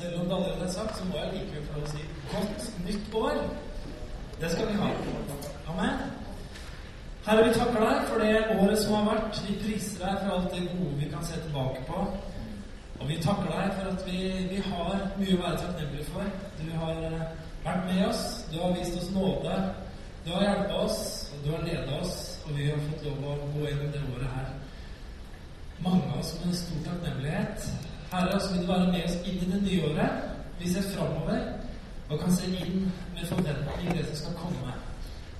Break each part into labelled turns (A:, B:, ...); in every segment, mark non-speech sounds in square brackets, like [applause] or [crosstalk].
A: Selv om det allerede er sagt, så må jeg likevel få si godt nytt år. Det skal vi ha. Amen. Herre, vi takker deg for det året som har vært. Vi priser deg for alt det gode vi kan se tilbake på. Og vi takker deg for at vi, vi har mye å være takknemlige for. Du har eh, vært med oss, du har vist oss nåde, du har hjulpet oss, og du har ledet oss, og vi har fått lov å gå gjennom det året her. Mange av oss med stor takknemlighet. Herre, så vil du være med oss inn i det nye året. Vi ser framover og kan se inn med forventning det som skal komme.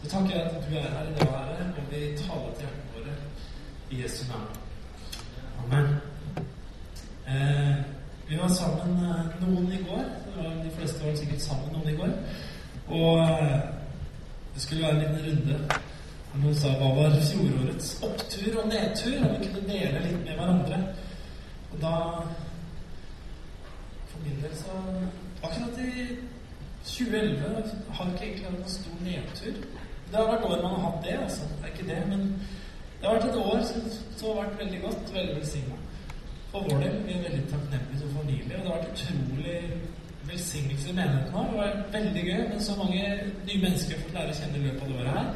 A: Så takker jeg at du er her i dag, Herre, og vi taler til hjertene våre i Jesu navn. Amen. Eh, vi var sammen eh, noen i går. De fleste var sikkert sammen noen i går. Og eh, det skulle være en liten runde. Noen sa hva var fjorårets opptur og nedtur? Og vi kunne dele litt med hverandre. Og da min del så Akkurat i 2011 har ikke egentlig hatt noen stor nedtur. Det har vært år man har hatt det, altså. Det er ikke det. Men det har vært et år som, som har vært veldig godt, veldig velsigna. For vår del. Vi er veldig takknemlige som familie. Og det har vært utrolig velsignelse i menigheten vår. Det var veldig gøy med så mange nye mennesker har fått lære å kjenne i løpet av det året her.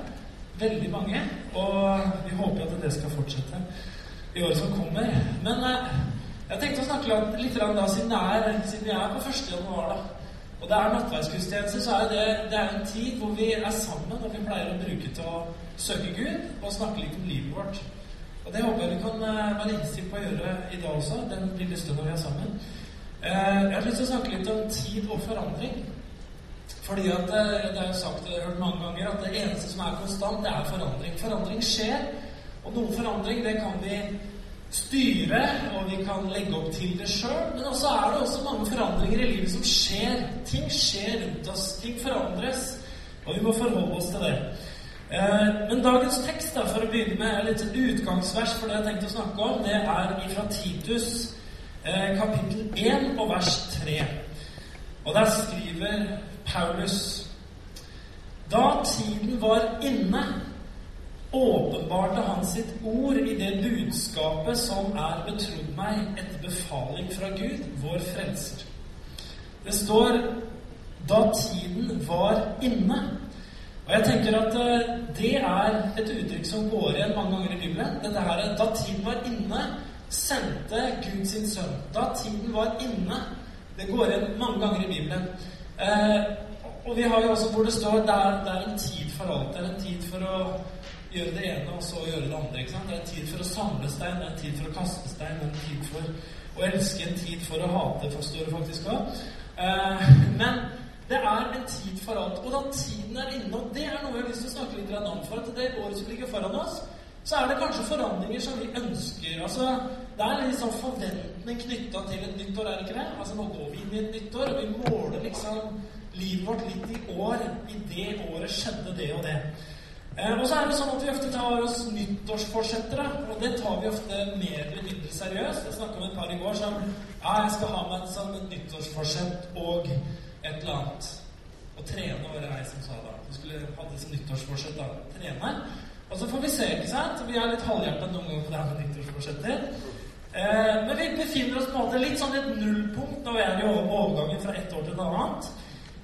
A: Veldig mange. Og vi håper at det skal fortsette i året som kommer. Men eh, jeg tenkte å snakke litt siden, er, siden vi er på 1. januar. da. Og det er nattverdsgudstjeneste, så er det, det er en tid hvor vi er sammen, og vi pleier å bruke til å søke Gud og snakke litt om livet vårt. Og det håper jeg vi kan eh, være innstilt på å gjøre i dag også, den lille stunden vi er sammen. Eh, jeg har lyst til å snakke litt om tid og forandring. Fordi at eh, det er jo sagt og hørt mange ganger at det eneste som er konstant, det er forandring. Forandring skjer, og noen forandring det kan vi styre, og vi kan legge opp til det sjøl. Men også er det også mange forandringer i livet som skjer. Ting skjer rundt oss. Ting forandres. Og vi må forholde oss til det. Eh, men dagens tekst, da, for å begynne med, er litt utgangsvers for det jeg tenkte å snakke om. Det er fra Titus eh, kapittel 1 og vers 3. Og der skriver Paulus Da tiden var inne åpenbarte han sitt ord i det budskapet som er betrodd meg etter befaling fra Gud, vår frelser. Det står 'da tiden var inne'. Og jeg tenker at eh, det er et uttrykk som går igjen mange ganger i Bibelen. Dette her, Da tiden var inne, sendte Gud sin sønn. Da tiden var inne. Det går igjen mange ganger i Bibelen. Eh, og vi har jo også hvor det står det er, det er en tid for alt. Det er en tid for å gjøre det ene og så gjøre det andre. ikke sant? Det er en tid for å samle stein, det er en tid for å kaste stein, det er en tid for å elske, en tid for å hate, forstår du faktisk òg. Eh, men det er en tid for alt. Og da tiden er inne, og det er noe jeg har lyst til å snakke litt om, for at det året som ligger foran oss, så er det kanskje forandringer som vi ønsker. Altså, Det er litt sånn forventning knytta til et nytt år, er det ikke det? Altså, Nå går vi inn i et nytt år, og vi måler liksom livet vårt litt i år. I det året skjedde det og det. Eh, og så er det sånn at vi ofte tar oss nyttårsforsetter, og det tar vi ofte mer eller mindre seriøst. Jeg snakka med et par i går som ja, jeg skal ha meg som et nyttårsforsett og et eller annet. Å trene var det jeg som sa da. Du skulle ha det som nyttårsforsett. da, Trene. Og så får vi se, ikke sant? Vi er litt halvhjertet noen ganger på det her med nyttårsforsetter. Eh, men vi befinner oss på en måte litt sånn et nullpunkt vi er i overgangen fra ett år til et annet.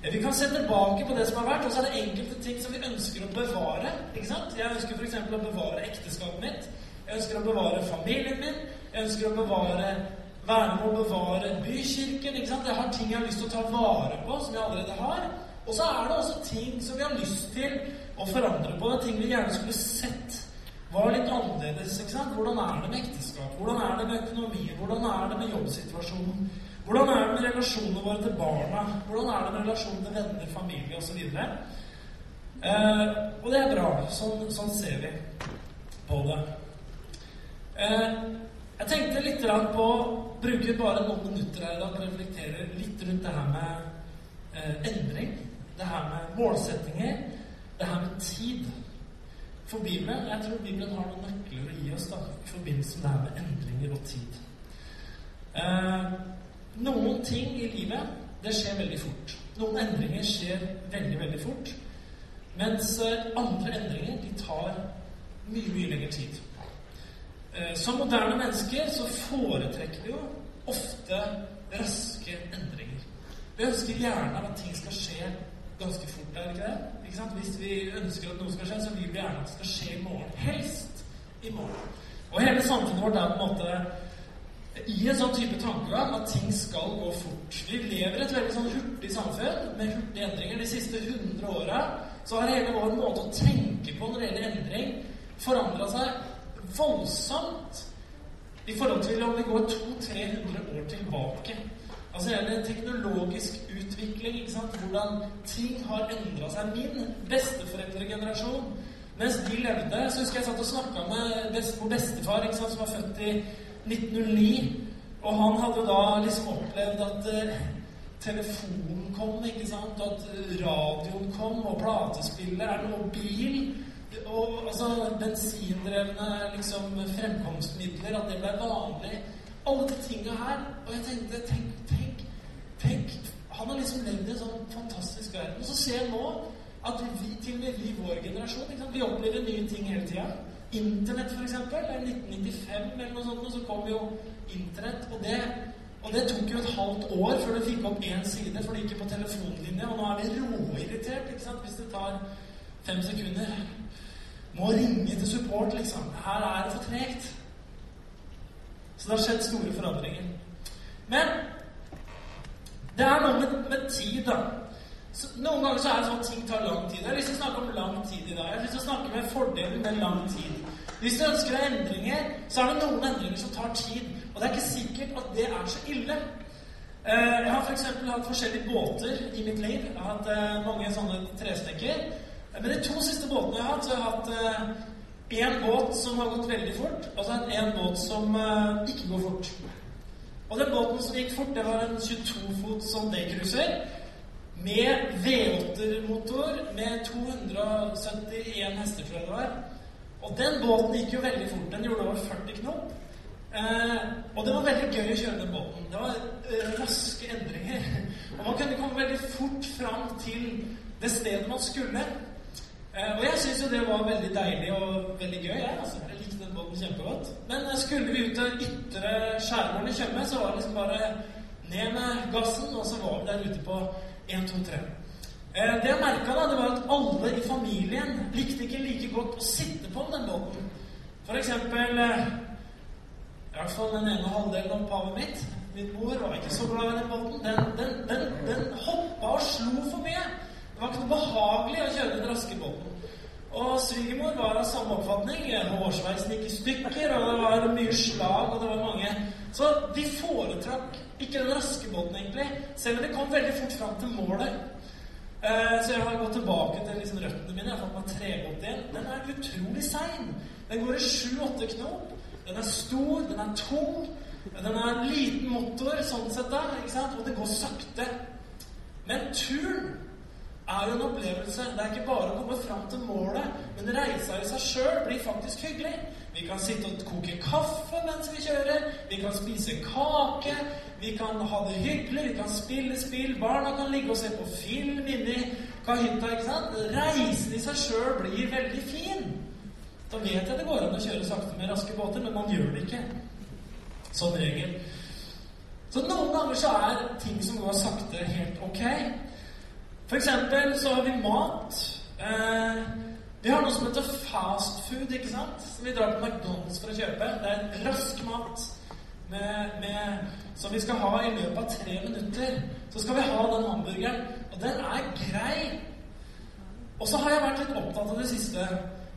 A: Vi kan se tilbake på det som har vært, og så er det enkelte ting som vi ønsker å bevare. ikke sant? Jeg ønsker f.eks. å bevare ekteskapet mitt. Jeg ønsker å bevare familien min. Jeg ønsker å bevare være med å bevare bykirken. ikke sant? Jeg har ting jeg har lyst til å ta vare på, som jeg allerede har. Og så er det også ting som vi har lyst til å forandre på. Ting vi gjerne skulle sett var litt annerledes. ikke sant? Hvordan er det med ekteskap? Hvordan er det med økonomien? Hvordan er det med jobbsituasjonen? Hvordan er det med relasjonene våre til barna? Hvordan er det med relasjonen til venner, familie osv.? Eh, og det er bra. Sånn, sånn ser vi på det. Eh, jeg tenkte litt på å bruke bare noen minutter her i dag på reflektere litt rundt det her med eh, endring. Det her med målsettinger. Det her med tid. For Bibelen, Jeg tror Bibelen har noen nøkler å gi oss da, i forbindelse med det her med endringer og tid. Eh, noen ting i livet det skjer veldig fort. Noen endringer skjer veldig, veldig fort. Mens eh, andre endringer de tar mye, mye lengre tid. Eh, som moderne mennesker så foretrekker vi jo ofte raske endringer. Vi ønsker gjerne at ting skal skje ganske fort, er ikke det? Ikke sant? Hvis vi ønsker at noe skal skje, så vil vi gjerne at det skal skje i morgen. Helst i morgen. Og hele samfunnet vårt er på en måte i en sånn type tankegang at ting skal gå fort. Vi lever et veldig sånn hurtig samfunn med hurtige endringer. De siste 100 åra har hele vår måte å tenke på når det gjelder endring, forandra seg voldsomt i forhold til om vi går 200-300 år tilbake. Altså det er teknologisk utvikling, hvordan ting har endra seg. Min besteforeldregenerasjon mens de levde, så husker jeg satt og snakka med vår bestefar, som var født i 1909. Og han hadde da liksom opplevd at uh, telefonen kom, ikke sant, at radioen kom, og platespiller, er noe bil. Og altså bensindrevne liksom, fremkomstmidler, at det ble vanlig. Alle de tinga her. Og jeg tenkte tenk, tenk, tenk Han har liksom levd i en sånn fantastisk verden. Og så ser jeg nå at vi, til og med vi vår generasjon vi opplever nye ting hele tida. Internett, f.eks. I 1995 eller noe sånt, så kom jo Internett. Og det, og det tok jo et halvt år før du fikk opp én side, for det gikk på telefonlinje. Og nå er vi råirritert ikke sant? hvis det tar fem sekunder. Må ringe til support, liksom. Her er det for tregt. Så det har skjedd store forandringer. Men det er noe med, med tid, da. Noen ganger så er det sånn at ting tar lang tid. Jeg har lyst til å snakke om lang tid i dag. Jeg har lyst til å snakke med fordelen med lang tid. Hvis du ønsker deg endringer, så er det noen endringer som tar tid. Og det er ikke sikkert at det er så ille. Eh, jeg har f.eks. For hatt forskjellige båter i mitt liv. Jeg har hatt eh, mange sånne trestekker. Men de to siste båtene jeg har hatt, så har jeg hatt én eh, båt som har gått veldig fort, og så har jeg en båt som ikke går fort. Og den båten som gikk fort, det var en 22 fot Sondé-cruiser med V8-motor med 271 hestekrefter. Og den båten gikk jo veldig fort. Den gjorde over 40 knop. Eh, og det var veldig gøy å kjøre den båten. Det var eh, raske endringer. [laughs] Og man kunne komme veldig fort fram til det stedet man skulle. Eh, og jeg syns jo det var veldig deilig og veldig gøy. Jeg, altså. jeg likte den båten kjempegodt. Men eh, skulle vi ut til ytre skjærgården i Tjøme, så var det liksom bare ned med gassen, og så var vi der ute på 1, 2, 3. Det jeg merka, da, det var at alle i familien likte ikke like godt å sitte på den båten. For eksempel eh, I hvert fall den ene halvdelen av opphavet mitt. Min mor var ikke så glad i den båten. Den, den, den, den hoppa og slo for mye. Det var ikke noe behagelig å kjøre den raske båten. Og svigermor var av samme oppfatning. Hårsveisen gikk i stykker, og det var mye slag, og det var mange Så de foretrakk ikke den raske båten, egentlig, selv om de kom veldig fort fram til målet. Eh, så jeg har gått tilbake til liksom røttene mine. Jeg har fått meg trebåt igjen. Den er utrolig sein. Den går i sju-åtte knop. Den er stor, den er tung. Den er en liten motor sånn sett da, ikke sant? og det går sakte. Men turen er jo en opplevelse. Det er ikke bare å komme fram til målet, men reisa i seg sjøl blir faktisk hyggelig. Vi kan sitte og koke kaffe mens vi kjører. Vi kan spise kake. Vi kan ha det hyggelig. Vi kan spille spill. Barna kan ligge og se på film inni kahytta. ikke sant? Reisen i seg sjøl blir veldig fin. Da vet jeg det går an å kjøre sakte med raske båter, men man gjør det ikke. Som regel. Så noen ganger så er ting som går sakte, helt ok. For eksempel så har vi mat. Eh, vi har noe som heter fast food, ikke sant? Som vi drar på McDonald's for å kjøpe. Det er rask mat med, med, som vi skal ha i løpet av tre minutter. Så skal vi ha den hamburgeren. Og den er grei. Og så har jeg vært litt opptatt av det siste.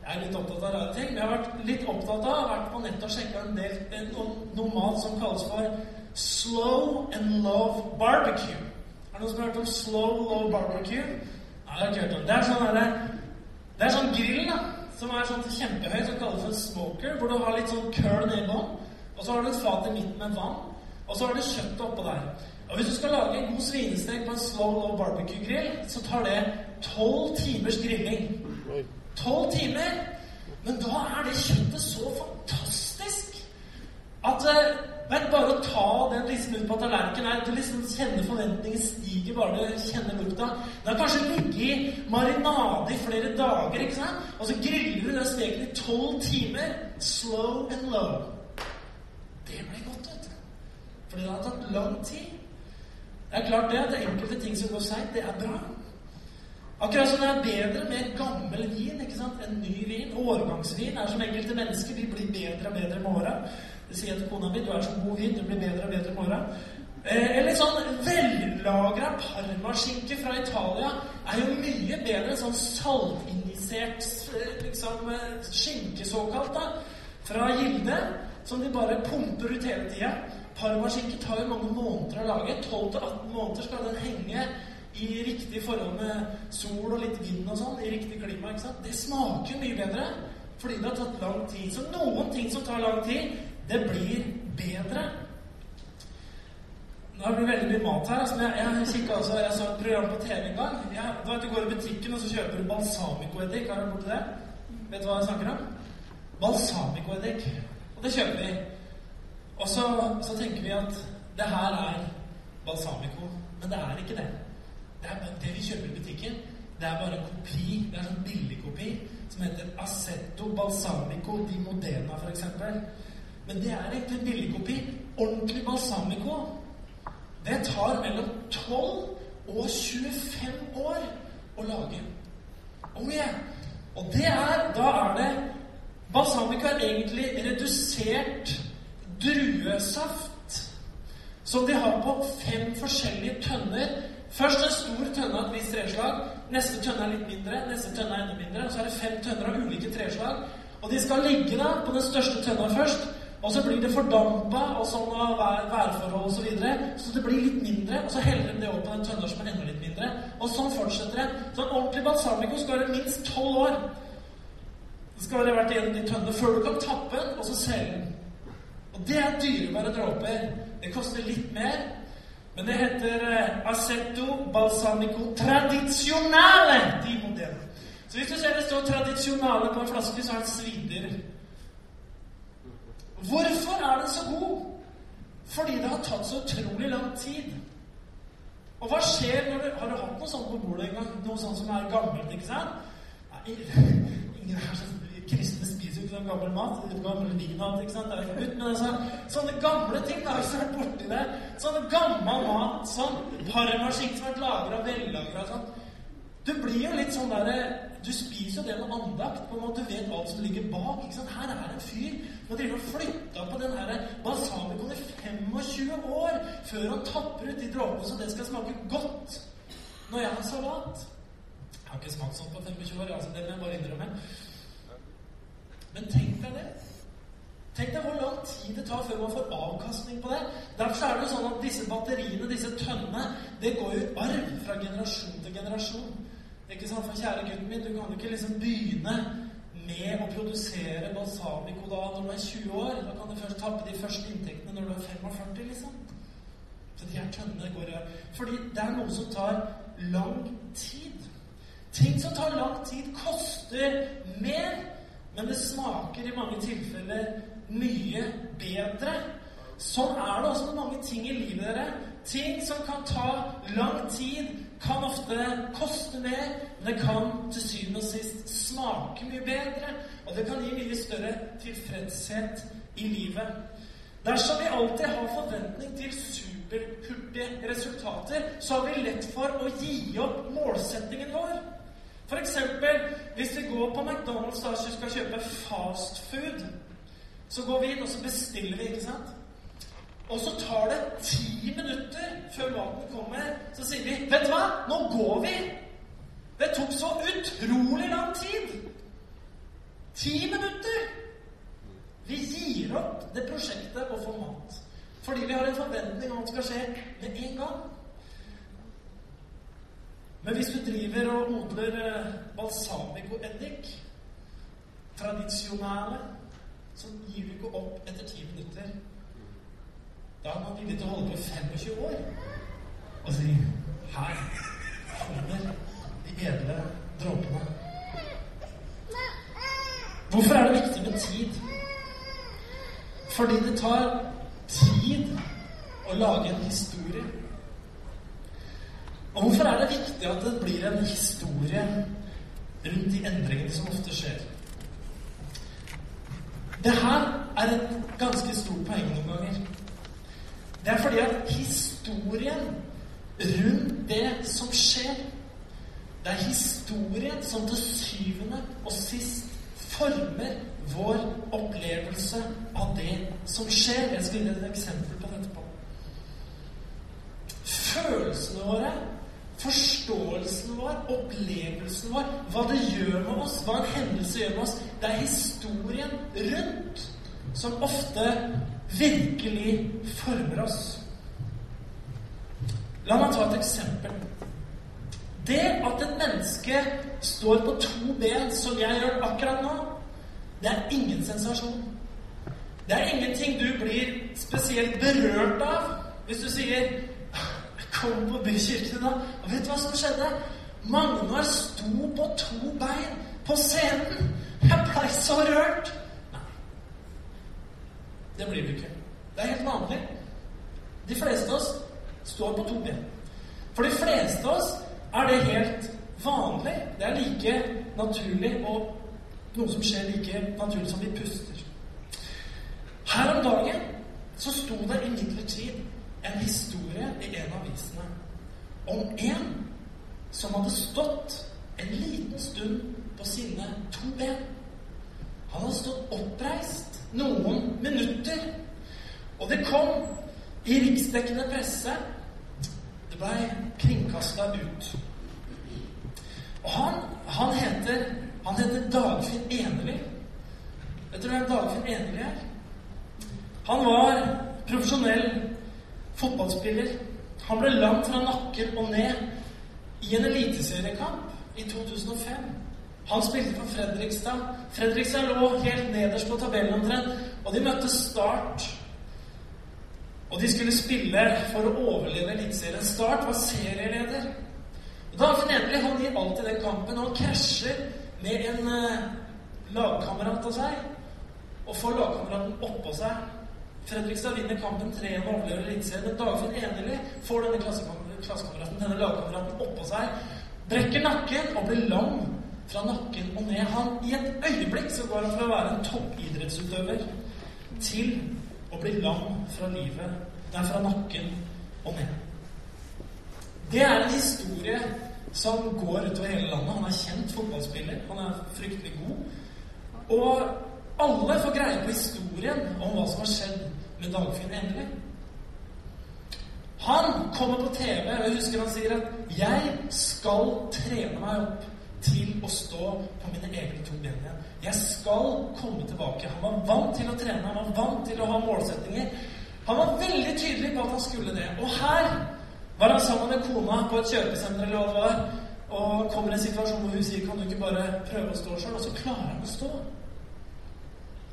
A: Jeg er litt opptatt av rare ting, men jeg har vært litt opptatt av vært på nettet og sjekka en del noe mat som kalles for slow and love barbecue. Er det noen som har hørt om slow low barbecue? Nei, jeg har ikke hørt om. Det er sånn, der, det er sånn grill da, som er sånn kjempehøy, som kalles for smoker, hvor du har litt sånn curl nedi bånn, og så har du et fat i midten med vann, og så har du kjøttet oppå der. Og Hvis du skal lage en god svinestek på en slow low barbecue-grill, så tar det tolv timers grilling. Tolv timer! Men da er det kjøttet så fantastisk at uh, men bare å ta den liksom ut på tallerkenen her, Du liksom kjenner forventningen stiger bare du kjenner lukta. Den har kanskje ligget i marinade i flere dager, ikke sant? og så griller du den steken i tolv timer. Slow and low. Det blir godt, vet du. Fordi det har tatt lang tid. Det er klart det at det er enkelte ting som går seigt. det er bra. Akkurat som det er bedre med gammel vin ikke sant, enn ny vin. Årgangsvin er som enkelte mennesker. Vi blir bedre og bedre med åra. Det sier til kona mi. Du er som god vin. Du blir bedre og bedre på åra. Eh, eller sånn vellagra parmaskinke fra Italia er jo mye bedre enn sånn saltinjisert eh, liksom, eh, skinke, såkalt, da, fra Gilde, som de bare pumper ut hele tida. Parmaskinke tar jo mange måneder å lage. 12-18 måneder skal den henge i riktig forhold med sol og litt vind og sånn, i riktig klima. ikke sant? Det smaker mye bedre fordi det har tatt lang tid. Så noen ting som tar lang tid, det blir bedre. Nå blir det veldig mye mat her. Altså, jeg, jeg, kikket også, jeg så et program på TV en gang. Jeg, du vet, Du går i butikken og så kjøper du balsamicoeddik. Har du borti det? Vet du hva jeg snakker om? Balsamicoeddik. Og det kjøper vi. Og så, så tenker vi at det her er balsamico. Men det er ikke det. Det, er, det vi kjøper i butikken, det er bare en kopi. Det er en billig billigkopi som heter Assetto Balsamico di Modena, f.eks. Men det er ikke en billigkopi. Ordentlig balsamico det tar mellom 12 og 25 år å lage. Oh yeah. Og det er Da er det Balsamico er egentlig redusert druesaft som de har på fem forskjellige tønner Først en stor tønne av et visst treslag. Neste tønne er litt mindre. Neste tønne er enda mindre. Og så er det fem tønner av ulike treslag. Og de skal ligge da på den største tønna først. Og så blir det fordampa og sånn av vær, værforhold osv. Så, videre, så det blir litt mindre. Og så heller de det opp på den tønna som er enda litt mindre. Og sånn fortsetter det. Så en ordentlig balsamico skal være minst tolv år. Det skal være vært igjen de tønne før du kan tappe den, og så selge den. Og det er dyrebare dråper. Det koster litt mer, men det heter uh, Assetto Balsamico Tradizionale di Modena. Så hvis du ser det står 'tradisjonale' på en flaske, så er det svider. Hvorfor er den så god? Fordi det har tatt så utrolig lang tid. Og hva skjer når du Har du hatt noe sånt på bordet en gang? Noe sånt som er gammelt, ikke sant? Nei, [laughs] ingen er så kristne spiser jo ikke sånn gammel mat. Gammel vinat, ikke sant? Det er forbudt. Men altså, sånne gamle ting da, har jo har vært borti det Sånne gammel mat, sånn parmaskinke som har vært lagra og vellagra sånn Du blir jo litt sånn derre Du spiser jo det med andakt. på en måte, Du vet alt som ligger bak. ikke sant? Her er det en fyr som har flytta på den her balsamicoen i 25 år før han tapper ut de dråpene så det skal smake godt når jeg har salat. Jeg har ikke smakt sånn på 25 år, altså, det må jeg bare innrømme. Men tenk deg det. Tenk deg hvor lang tid det tar før man får avkastning på det. Derfor er det jo sånn at disse batteriene, disse tønnene, det går jo i arv fra generasjon til generasjon. Ikke sant? For kjære gutten min, du kan jo ikke liksom begynne med å produsere balsamico da når du er 20 år. Da kan du først tappe de første inntektene når du er 45, liksom. Så de her tønnene går i. Fordi det er noe som tar lang tid. Ting som tar lang tid, koster mer men det smaker i mange tilfeller mye bedre. Sånn er det også med mange ting i livet dere. Ting som kan ta lang tid, kan ofte koste mer, men det kan til syvende og sist smake mye bedre. Og det kan gi mye større tilfredshet i livet. Dersom vi alltid har forventning til superhurtige resultater, så har vi lett for å gi opp målsettingen vår. Eksempel, hvis vi går på McDonald's og skal kjøpe fast food, så går vi inn og så bestiller vi, ikke sant? Og så tar det ti minutter før maten kommer. Så sier vi 'Vet du hva? Nå går vi!' Det tok så utrolig lang tid. Ti minutter! Vi gir opp det prosjektet å få mat. Fordi vi har en forventning om at det skal skje med en gang. Men hvis du driver og odler eh, balsamicoeddik, tradisjonale, så gir du ikke opp etter ti minutter. Da har man villig til å holde på i 25 år og si Her kommer de edle dråpene. Hvorfor er det viktig med tid? Fordi det tar tid å lage en historie. Og hvorfor er det viktig at det blir en historie rundt de endringene som ofte skjer? Det her er et ganske stort poeng noen ganger. Det er fordi at historien rundt det som skjer. Det er historien som til syvende og sist former vår opplevelse av det som skjer. Jeg skal gi et eksempel på dette. på. Følelsene våre, forståelsen vår, opplevelsen vår, hva det gjør med oss, hva en hendelse gjør med oss, det er historien rundt som ofte virkelig former oss. La meg ta et eksempel. Det at et menneske står på to ben, som jeg gjør akkurat nå, det er ingen sensasjon. Det er ingenting du blir spesielt berørt av hvis du sier 'Kom på bykirken, da.' Og vet du hva som skjedde? Magnar sto på to bein på scenen. Jeg blei så rørt. Det blir du ikke. Det er helt vanlig. De fleste av oss står på to ben. For de fleste av oss er det helt vanlig. Det er like naturlig og noe som skjer like naturlig som vi puster. Her om dagen så sto det imidlertid en historie i en av avisene om en som hadde stått en liten stund på sine to ben. Han hadde stått oppreist noen minutter, og det kom i riksdekkende presse. Det blei kringkasta ut. Og han, han heter han heter Dagfinn Eneli. Vet du hvem Dagfinn Eneli er? Han var profesjonell fotballspiller. Han ble langt fra nakken og ned i en eliteseriekamp i 2005. Han spilte for Fredrikstad. Fredrikstad lå helt nederst på tabellen omtrent, og de møtte Start. Og de skulle spille for å overleve Eliteserien. Start var serieleder. Da Eneli han gir alltid den kampen, og han krasjer med en eh, lagkamerat av seg og får lagkameraten oppå seg. Fredrikstad vinner kampen 3-1 og overlever Eliteserien. Men Dagfinn Enerli får denne klassekameraten, denne lagkameraten oppå seg, brekker nakken og blir lam fra nakken og ned. Han, I et øyeblikk så går han fra å være en toppidrettsutøver til å bli lam fra livet, nei, fra nakken og ned. Det er en historie som går utover hele landet. Han er kjent fotballspiller. Han er fryktelig god. Og alle får greie på historien om hva som har skjedd med Dagfinn Endelig. Han kommer på TV, og jeg husker han sier at 'Jeg skal trene meg opp til å stå på mine egne to ben igjen'. Jeg skal komme tilbake. Han var vant til å trene, han var vant til å ha målsettinger. Han var veldig tydelig på at han skulle det. Og her var han sammen med kona på et kjøpesenter eller hva det var, og kommer i en situasjon hvor hun sier 'Kan du ikke bare prøve å stå sjøl?' Og så klarer han å stå.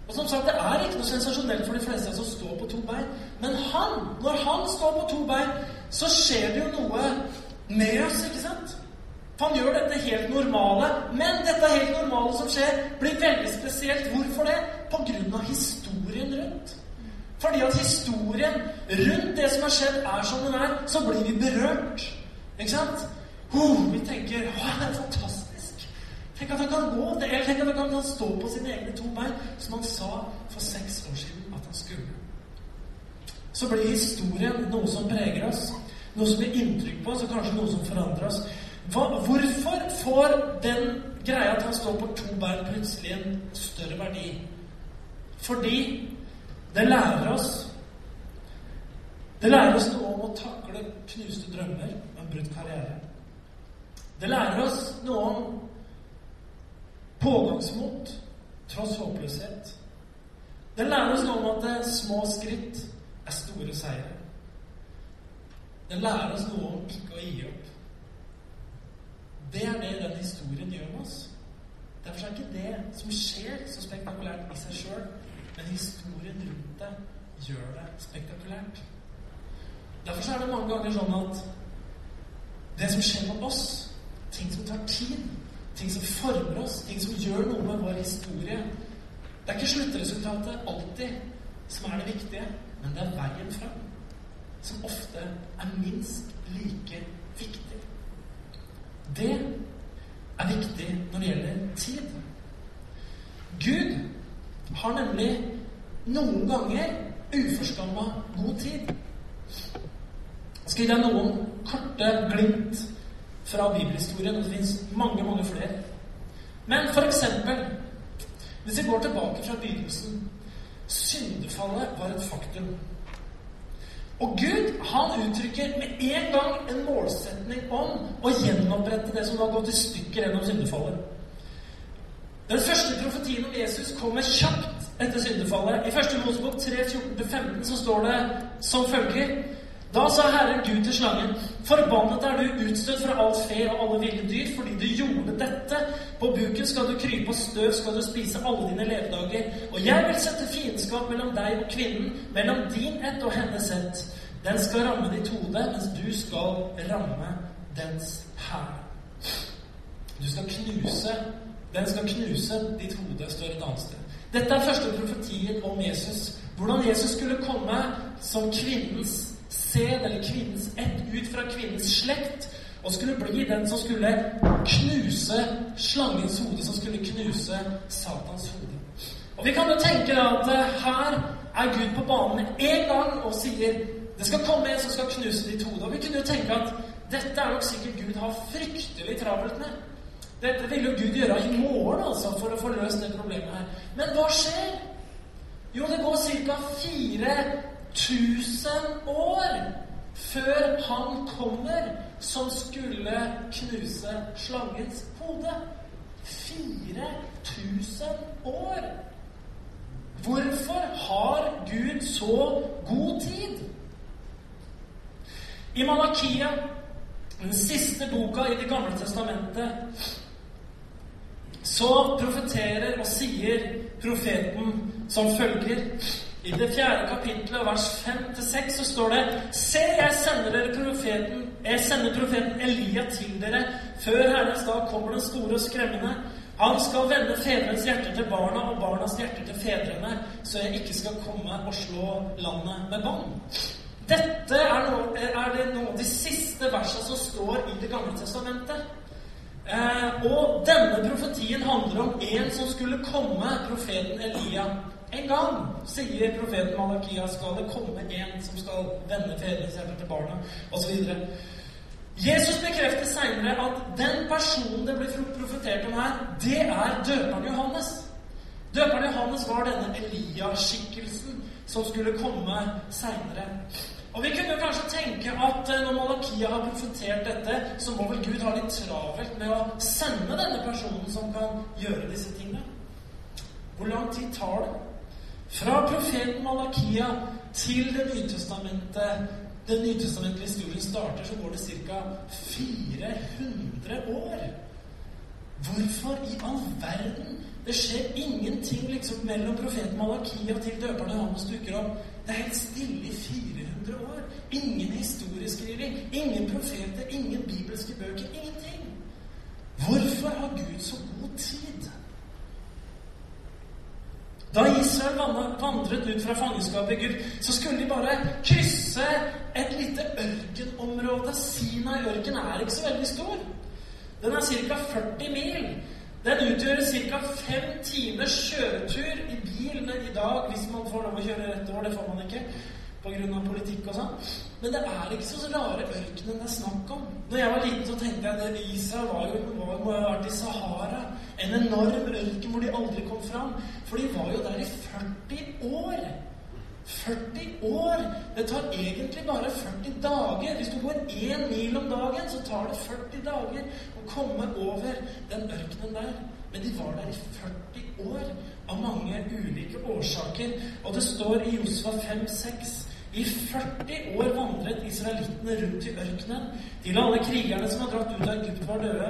A: Og som sagt, Det er ikke noe sensasjonelt for de fleste som står på to bein. Men han, når han står på to bein, så skjer det jo noe med oss, ikke sant? Han gjør dette helt normale, men dette helt normale som skjer, blir veldig spesielt. Hvorfor det? Av historien rundt. Fordi at historien rundt det som har skjedd, er som den er, så blir vi berørt. Ikke sant? Oh, vi tenker Å, det er fantastisk. Tenk at han kan gå. Eller tenk at han kan stå på sine egne to bein, som han sa for seks år siden at han skulle. Så blir historien noe som preger oss, noe som gir inntrykk på oss, og kanskje noe som forandrer oss. Hva, hvorfor får den greia at han står på to bein, plutselig en større verdi? Fordi det lærer oss Det lærer oss noe om å takle knuste drømmer og en brutt karriere. Det lærer oss noe om pågangsmot tross håpløshet. Det lærer oss noe om at små skritt er store seire. Det lærer oss noe om ikke å gi opp. Det er det den historien gjør med oss. Derfor er ikke det som skjer, så spektakulært i seg sjøl. Men historien rundt det gjør det spektakulært. Derfor er det mange ganger sånn at det som skjer med oss, ting som tar tid, ting som former oss, ting som gjør noe med vår historie Det er ikke sluttresultatet alltid som er det viktige, men det er veien fram som ofte er minst like viktig. Det er viktig når det gjelder tid. Gud har nemlig noen ganger uforskamma god tid. Jeg skal gi deg noen korte glimt fra bibelhistorien. Det fins mange, mange flere. Men for eksempel Hvis vi går tilbake fra begynnelsen Syndefallet var et faktum. Og Gud han uttrykker med en gang en målsetning om å gjenopprette det som har gått i stykker gjennom syndefallet. Den første profetien om Jesus kommer kjapt etter syndefallet. I første Mosebok 3.14-15 så står det som følger da sa Herren Gud til slangen, forbannet er du utstøtt fra alt fe og alle ville dyr, fordi du gjorde dette. På buken skal du krype, og støv skal du spise alle dine levedager. Og jeg vil sette fiendskap mellom deg og kvinnen, mellom din ett og hennes ett. Den skal ramme ditt hode, mens du skal ramme dens hæl. Du skal knuse Den skal knuse ditt hode, står et annet sted. Dette er første profetien om Jesus. Hvordan Jesus skulle komme som kvinnens sæd, eller kvinnens ett, ut fra kvinnens slekt, og skulle bli den som skulle knuse slangens hode, som skulle knuse Satans hode. Og Vi kan jo tenke at eh, her er Gud på banen en gang og sier det skal komme en som skal knuse ditt hode. Og vi kunne jo tenke at dette er nok sikkert Gud har fryktelig travelt med. Dette ville jo Gud gjøre i morgen altså, for å få løst det problemet her. Men hva skjer? Jo, det går ca. 4000 år før han kommer som skulle knuse slangens hode. 4000 år! Hvorfor har Gud så god tid? I Malakia, den siste boka i Det gamle testamentet, så profeterer og sier profeten som følger i det fjerde kapittelet, vers 5-6, så står det Se, jeg sender dere profeten Jeg sender profeten Elia til dere. Før Herrens dag kommer den store og skremmende. Han skal vende fedrenes hjerte til barna og barnas hjerte til fedrene, så jeg ikke skal komme og slå landet med bånd. Dette er, noe, er det noen de siste versene som står i Det gamle testamentet. Eh, og denne profetien handler om en som skulle komme, profeten Elia. En gang, sier profeten Malakia, skal det komme en som skal vende fedrenes til barna, osv. Jesus bekrefter seinere at den personen det blir profetert om her, det er døperen Johannes. Døperen Johannes var denne Elia-skikkelsen som skulle komme seinere. Og Vi kunne kanskje tenke at eh, når Malakia har profetert dette, så må vel Gud ha litt travelt med å sende denne personen som kan gjøre disse tingene. Hvor lang tid tar det? Fra profeten Malakia til Det nye testamentet den nytestamentlige historien starter, så går det ca. 400 år. Hvorfor i all verden? Det skjer ingenting liksom mellom profeten Malakia til døperne Johannes dukker opp. Det er helt stille i 400 år. Ingen historieskriving, ingen profeter, ingen bibelske bøker. Ingenting. Hvorfor har Gud så god tid? Da Israel vandret ut fra fangenskapet i Egypt, så skulle de bare krysse et lite ørkenområde. Sinai-ørken er ikke så veldig stor. Den er ca. 40 mil. Den utgjør ca. fem timers kjøretur i bil i dag, hvis man får lov å kjøre rett over. Det får man ikke pga. politikk og sånn. Men det er ikke så rare ørkenen det er snakk om. Når jeg var liten, så tenkte jeg at Israel var jo, var, må ha vært i Sahara. En enorm ørken hvor de aldri kom fram. For de var jo der i 40 år. 40 år! Det tar egentlig bare 40 dager. Hvis du går én mil om dagen, så tar det 40 dager å komme over den ørkenen der. Men de var der i 40 år av mange ulike årsaker. Og det står i Josfa 5-6 i 40 år vandret israelittene rundt i ørkenen. Til alle krigerne som har dratt ut av Egypt, var døde.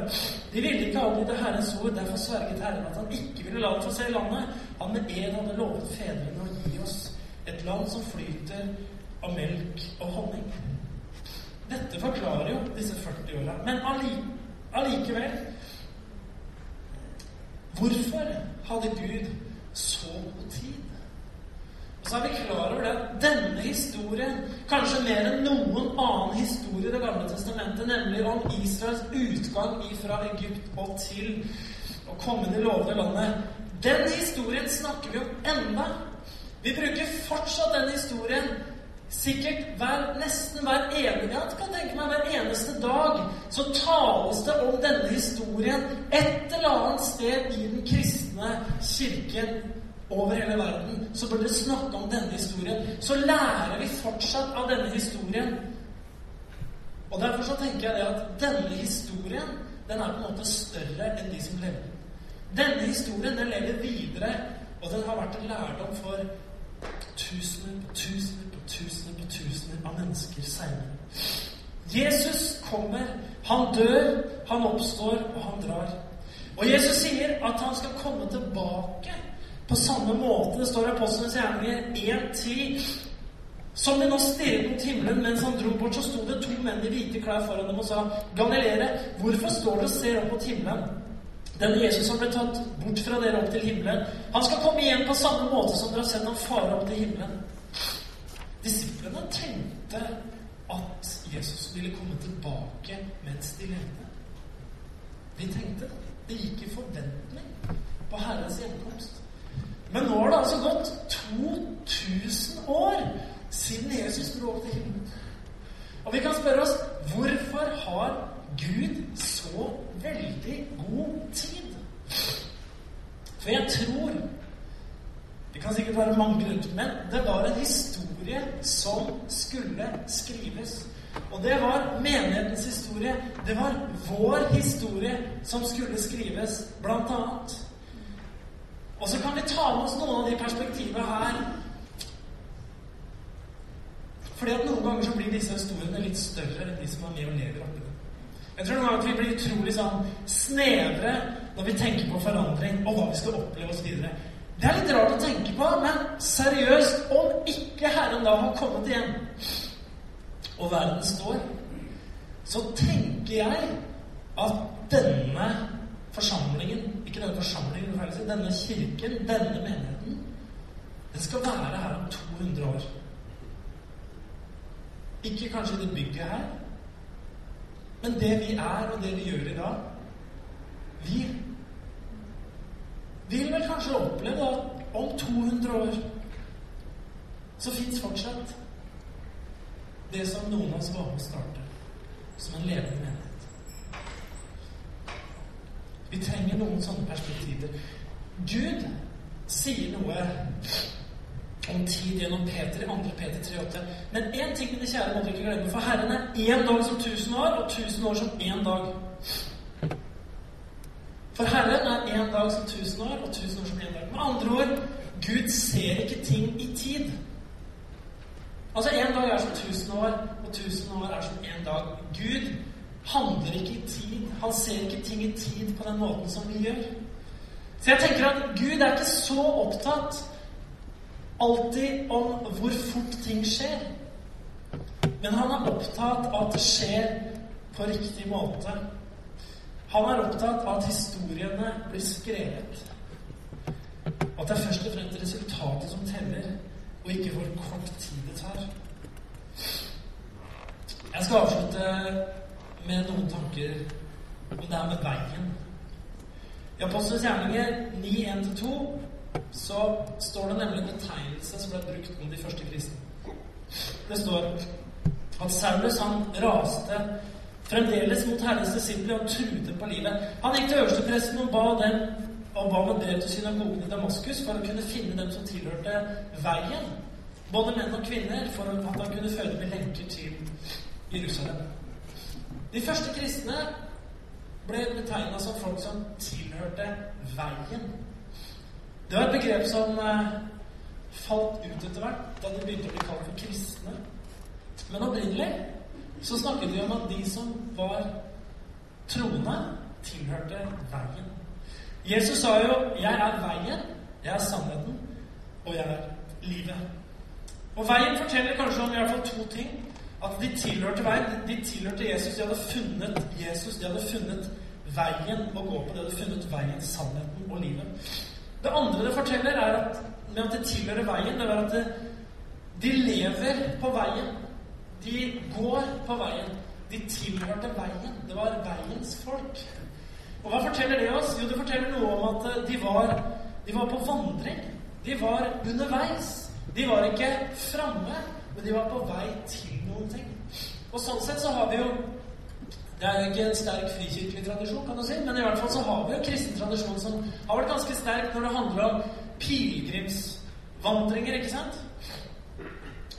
A: De ville ikke adlyde Herrens ord, derfor sverget Herren at han ikke ville la dem få se landet. Han med ed hadde lovet fedrene å gi oss et land som flyter av melk og honning. Dette forklarer jo disse 40 åra. Men allikevel Hvorfor hadde Gud så god tid? Og så er vi klar over det. At denne historien, kanskje mer enn noen annen historie i Det gamle testamentet, nemlig om Israels utgang fra Egypt og til å komme til lovede landet, den historien snakker vi om enda. Vi bruker fortsatt den historien Sikkert hver, nesten hver eneste, jeg kan tenke meg hver eneste dag. Så tales det om denne historien et eller annet sted i den kristne kirken over hele verden. Så bør dere snakke om denne historien. Så lærer vi fortsatt av denne historien. Og Derfor så tenker jeg det at denne historien den er på en måte større enn de som lever. Denne historien den lever videre, og den har vært en lærdom for tusener på tusener på tusener på tusener av mennesker seinere. Jesus kommer, han dør, han oppstår, og han drar. Og Jesus sier at han skal komme tilbake på samme måte. Det står i Apostlenes gjerninger 1.10. Som de nå stirret mot himmelen mens han dro bort, så sto det to menn i hvite klær foran dem og sa, Galilere, hvorfor står dere og ser opp mot himmelen? Denne Jesus som ble tatt bort fra dere opp til himmelen, han skal komme igjen på samme måte som dere har sett ham fare opp til himmelen. Disiplene tenkte at Jesus ville komme tilbake mens de levde. De tenkte det. Det gikk i forventning på Herrens gjenkomst. Men nå har det altså gått 2000 år siden Jesus dro opp til himmelen. Og vi kan spørre oss hvorfor har Gud så veldig god tid? For jeg tror Det kan sikkert være mange grunner, men det var en historie som skulle skrives. Og det var menighetens historie. Det var vår historie som skulle skrives, blant annet. Og så kan vi ta med oss noen av de perspektivene her. Fordi at noen ganger så blir disse historiene litt større enn de som er med og lever oppi dem. Jeg tror noen ganger at vi blir utrolig sånn snevre når vi tenker på forandring og hva vi skal oppleve oss videre. Det er litt rart å tenke på, men seriøst, om ikke Herren da har kommet igjen, og verden står, så tenker jeg at denne forsamlingen Ikke denne forsamlingen, denne kirken, denne menigheten, den skal være her om 200 år. Ikke kanskje det bygget her, men det vi er, og det vi gjør i dag Vi vil vel kanskje oppleve at om 200 år så fins fortsatt det som noen av oss var med å starte, som en levende menighet. Vi trenger noen sånne perspektiver. Gud sier noe om tid gjennom Peter i 2. Peter 3,8. Men én ting, mine kjære, må dere ikke glemme. For Herren er én dag som tusen år, og tusen år som én dag. For Herren er én dag som tusen år, og tusen år som én dag. Med andre ord Gud ser ikke ting i tid. Altså én dag er som tusen år, og tusen år er som én dag. Gud handler ikke i tid. Han ser ikke ting i tid på den måten som vi gjør. Så jeg tenker at Gud er ikke så opptatt alltid om hvor fort ting skjer. Men han er opptatt av at det skjer på riktig måte. Han er opptatt av at historiene blir skrevet. At det er først og fremst resultatet som teller, og ikke hvor kort tid det tar. Jeg skal avslutte med noen tanker om det er med veien. I Apostelens gjerninger 9.1-2 så står det nemlig en betegnelse som ble brukt om de første kristne. Det står at Saulus han raste fremdeles mot Herrens disipler og truet på livet. Han gikk til øverstepresten og ba dem og ba med brev til synagogen i Damaskus for å kunne finne dem som tilhørte veien, både menn og kvinner, for at han kunne føre dem i lenker til Jerusalem. De første kristne ble betegna som folk som tilhørte veien. Det var et begrep som eh, falt ut etter hvert da de begynte å bli kalt for kristne. Men opprinnelig så snakket vi om at de som var troende, tilhørte veien. Jesus sa jo 'Jeg er veien, jeg er sannheten, og jeg er livet'. Og veien forteller kanskje om i hvert fall to ting. At de tilhørte veien. De tilhørte Jesus. De hadde funnet Jesus. De hadde funnet veien å gå på. De hadde funnet veien, sannheten og livet. Det andre det forteller, er at med at de tilhører veien, det er at det, de lever på veien. De går på veien. De tilhørte veien. Det var veiens folk. Og hva forteller det oss? Jo, det forteller noe om at de var, de var på vandring. De var underveis. De var ikke framme. Men de var på vei til noen ting. Og sånn sett så har vi jo Det er jo ikke en sterk frikirkelig tradisjon, kan du si, men i hvert fall så har vi jo kristen tradisjon som har vært ganske sterk når det handler om pilegrimsvandringer, ikke sant?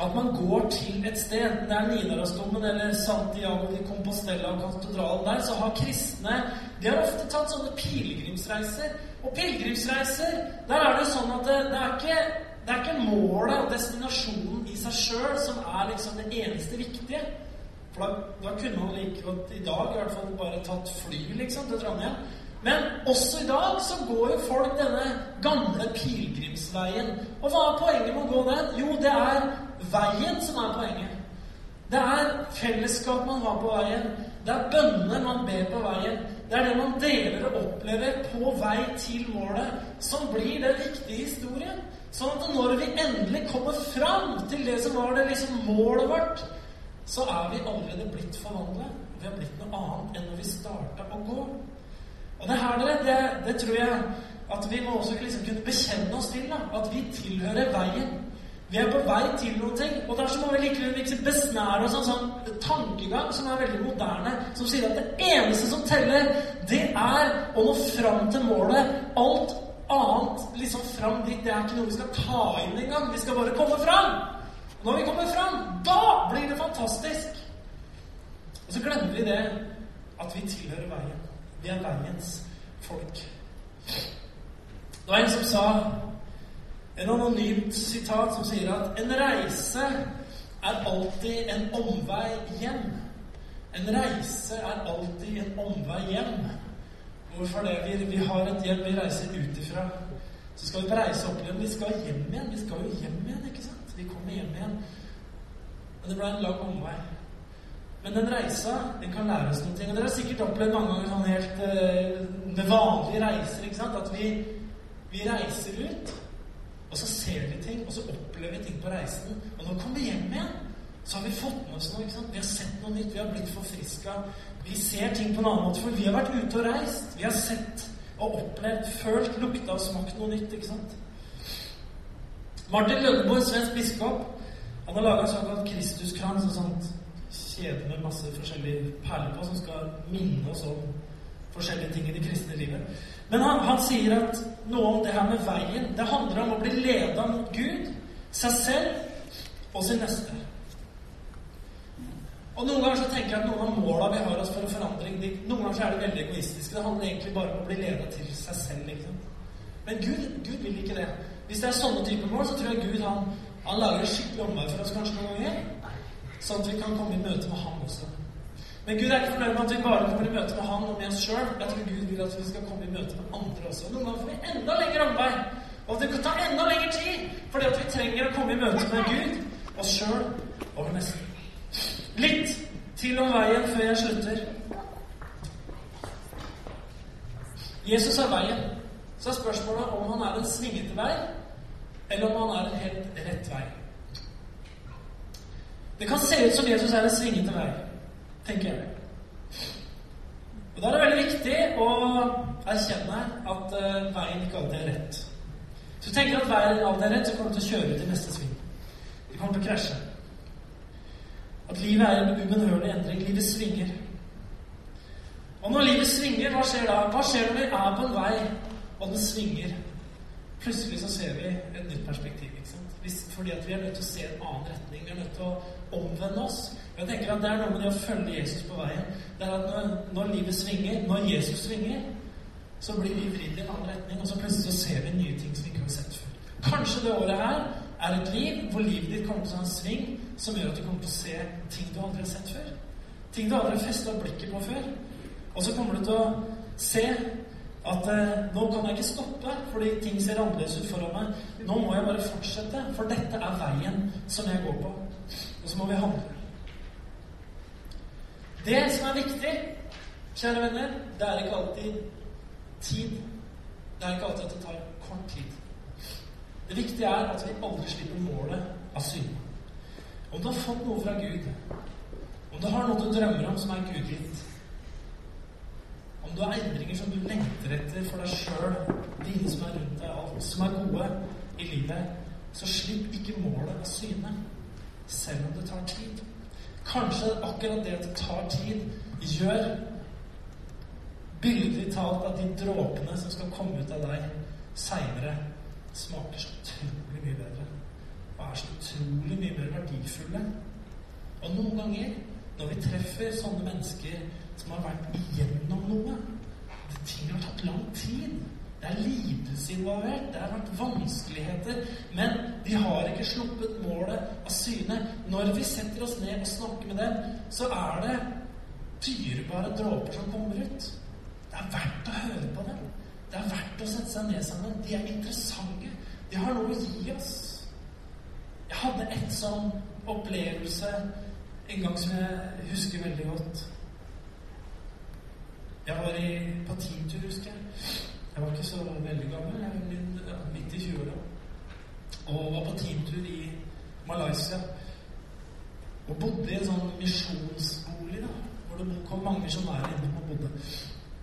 A: At man går til et sted, enten det er Nidarosdomen eller Santiago de Compostela og katedralen der, så har kristne De har ofte tatt sånne pilegrimsreiser. Og pilegrimsreiser, der er det sånn at det, det, er ikke, det er ikke målet og destinasjonen i seg sjøl som er liksom det eneste viktige. For da, da kunne man like godt i dag i hvert fall bare tatt fly liksom, til Trondheim. Men også i dag så går jo folk denne gamle pilegrimsveien. Og hva er poenget med å gå den? Jo, det er veien som er poenget. Det er fellesskap man har på veien. Det er bønner man ber på veien. Det er det man deler og opplever på vei til målet, som blir den viktige historien. Sånn at når vi endelig kommer fram til det som var det liksom målet vårt, så er vi allerede blitt forvandlet. Vi har blitt noe annet enn når vi starta å gå. Og det her, dere, det, det tror jeg at vi må også liksom kunne bekjenne oss til. Da, at vi tilhører veien. Vi er på vei til noen ting. Og derfor må vi likevel liksom besnære oss en sånn tankegang som er veldig moderne, som sier at det eneste som teller, det er å nå fram til målet. Alt annet liksom fram dit, det er ikke noe vi skal ta inn engang. Vi skal bare komme fram. Når vi kommer fram, da blir det fantastisk. Og så glemmer vi det at vi tilhører veien. Vi er veiens folk. Det var en som sa en anonymt sitat som sier at en reise er alltid en omvei hjem. En reise er alltid en omvei hjem. Hvorfor det? Vi, vi har et hjem vi reiser ut ifra. Så skal vi reise opp igjen. Vi skal hjem igjen. Vi skal jo hjem igjen, ikke sant? Vi kommer hjem igjen. Men det ble en lang omvei. Men den reisa den kan lære oss noen ting. Og dere har sikkert opplevd mange ganger sånn helt uh, med vanlige reiser. ikke sant? At vi, vi reiser ut, og så ser vi ting, og så opplever vi ting på reisen. Og når vi kommer hjem igjen, så har vi fått med oss noe. ikke sant? Vi har sett noe nytt. Vi har blitt forfriska. Vi ser ting på en annen måte, for vi har vært ute og reist. Vi har sett og opplevd, følt, lukta og smakt noe nytt. ikke sant? Martin Lønneborg, svensk biskop, han har laga en såkalt Kristuskrans. En sånn kjede med masse forskjellige perler på, som skal minne oss om forskjellige ting i det kristne livet. Men han, han sier at noe om det her med veien Det handler om å bli leda mot Gud, seg selv og sin neste. Og Noen ganger så tenker jeg at noen av måla vi har oss for en forandring, de, noen ganger så er det veldig egoistiske. Det handler egentlig bare om å bli leda til seg selv. liksom. Men Gud, Gud vil ikke det. Hvis det er sånne typer mål, så tror jeg Gud han, han lager en skikkelig omvei for oss kanskje noen ganger. Sånn at vi kan komme i møte med ham også. Men Gud er ikke fornøyd med at vi bare kommer i møte med han og med oss sjøl. Jeg tror Gud vil at vi skal komme i møte med andre også. Noen ganger får vi enda lengre omvei. Og det kan ta enda lengre tid. Fordi at vi trenger å komme i møte med Gud, oss sjøl og nesten. Litt til om veien før jeg slutter. Jesus er veien. Så er spørsmålet om han er en svingete vei, eller om han er en helt rett vei. Det kan se ut som Jesus er en svingete vei, tenker jeg. Og Da er det veldig viktig å erkjenne at uh, veien ikke alltid er rett. Hvis du tenker at veien alltid er rett, så kommer du til å kjøre til neste sving. Du kommer til å krasje. At livet er en ubønnhørlig endring. Livet svinger. Og når livet svinger, hva skjer da? Hva skjer når vi er på en vei, og den svinger? Plutselig så ser vi et nytt perspektiv. ikke sant? Hvis, fordi at vi er nødt til å se en annen retning. Vi er nødt til å omvende oss. Jeg tenker at Det er noe med det å følge Jesus på veien. Det er at når, når livet svinger, når Jesus svinger, så blir vi vridd i en annen retning, og så plutselig så ser vi nye ting som vi ikke har sett før. Kanskje det året her er et liv hvor livet ditt kommer til å ha en sving som gjør at du kommer til å se ting du aldri har sett før. Ting du aldri har festa blikket på før. Og så kommer du til å se at eh, nå kan jeg ikke stoppe fordi ting ser annerledes ut foran meg. Nå må jeg bare fortsette, for dette er veien som jeg går på. Og så må vi handle. Det som er viktig, kjære venner, det er ikke alltid tid. Det er ikke alltid at det tar kort tid. Det viktige er at vi aldri slipper målet av syne. Om du har fått noe fra Gud, om du har noe du drømmer om som er gudgitt, om du har endringer som du lengter etter for deg sjøl, dine som er rundt deg, alt som er gode i livet, så slipp ikke målet av syne. selv om det tar tid. Kanskje akkurat det at det tar tid, gjør billedlig talt at de dråpene som skal komme ut av deg seinere, smaker så utrolig mye bedre. Er så utrolig mye mer verdifulle. Og noen ganger, når vi treffer sånne mennesker som har vært igjennom noe Ting har tatt lang tid. Det er lidelse involvert. Det har vært vanskeligheter. Men de har ikke sluppet målet av syne. Når vi setter oss ned og snakker med dem, så er det dyrebare dråper som kommer ut. Det er verdt å høre på dem. Det er verdt å sette seg ned sammen. De er interessante. De har noe å gi oss. Jeg hadde et sånn opplevelse en gang som jeg husker veldig godt. Jeg var i, på teamtur, husker jeg. Jeg var ikke så veldig gammel. Jeg var midt i 20-åra. Og var på teamtur i Malaysia. Og bodde i en sånn misjonsbolig, da, hvor det kom mange som er inne og bodde.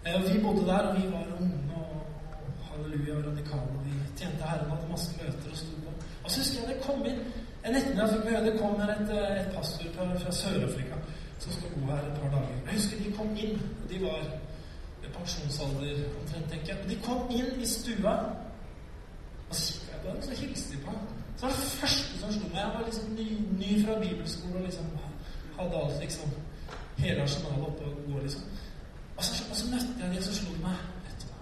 A: Eh, vi bodde der, og vi var unge og halleluja og radikale. Vi tjente Herren, hadde masse møter og sto på. Og så husker jeg det kom inn en ettermiddag fikk vi høre det kom her et, eh, et pastor fra, fra Sør-Afrika som skal bo her et par dager. Jeg husker de kom inn. De var ved pensjonsalder omtrent, tenker jeg. De kom inn i stua, og så jeg på dem, så hilste de på ham. Så var det første som slo meg Jeg var liksom ny, ny fra bibelskolen og liksom hadde alt liksom hele arsenalet oppe og gå, liksom. Og så, og så møtte jeg dem, og så slo de meg Vet du hva?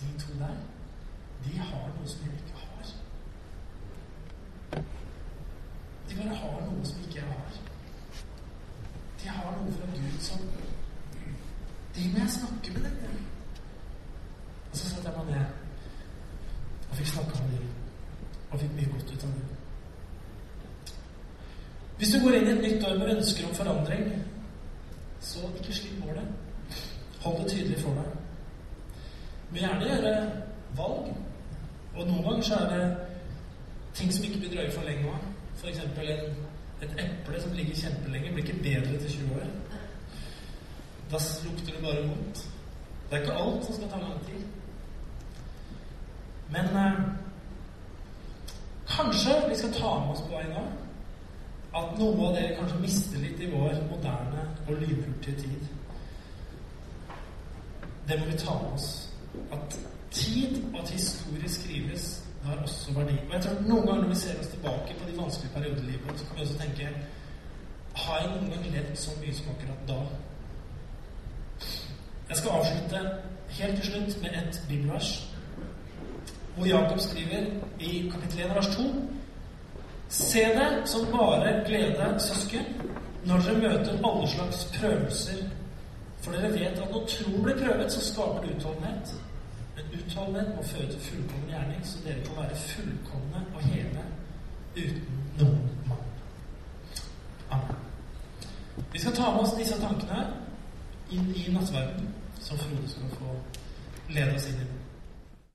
A: De to der, de har noe som jeg ikke har. De bare har noe som ikke jeg har. De har noe fra Gud som De må jeg snakke med dem. Og så satte jeg meg ned og fikk snakka med dem. Og fikk mye godt ut av det. Hvis du går inn i et nytt år med ønsker om forandring, så ikke slipp målet. Hold det tydelig for deg. Men gjerne gjøre valg. Og noen ganger så er det ting som ikke blir drøye for lenge òg. F.eks. et eple som ligger kjempelenge, blir ikke bedre til 20 år. Da lukter det bare vondt. Det er ikke alt som skal ta lang tid. Men eh, kanskje vi skal ta med oss på vei nå at noe av dere kanskje mister litt i vår moderne og lynhurtige tid det må vi ta med oss. At tid og at historie skrives, det har også verdi. Og jeg tror Noen ganger når vi ser oss tilbake på de vanskelige periodene i livet, så kan vi også tenke Har jeg noen gang levd så mye som akkurat da? Jeg skal avslutte helt til slutt med et bibelvers, hvor Jakob skriver i kapittel 1 vers 2 Se det som bare glede, søsken, når dere møter alle slags prøvelser for dere vet at når tro blir prøvet, så skaper det utholdenhet. Men utholdenhet må føre til fullkommen gjerning, så dere kan være fullkomne og hele uten noen mann. Amen. Vi skal ta med oss disse tankene inn i nattverden, som Frode skal få lede oss inn i.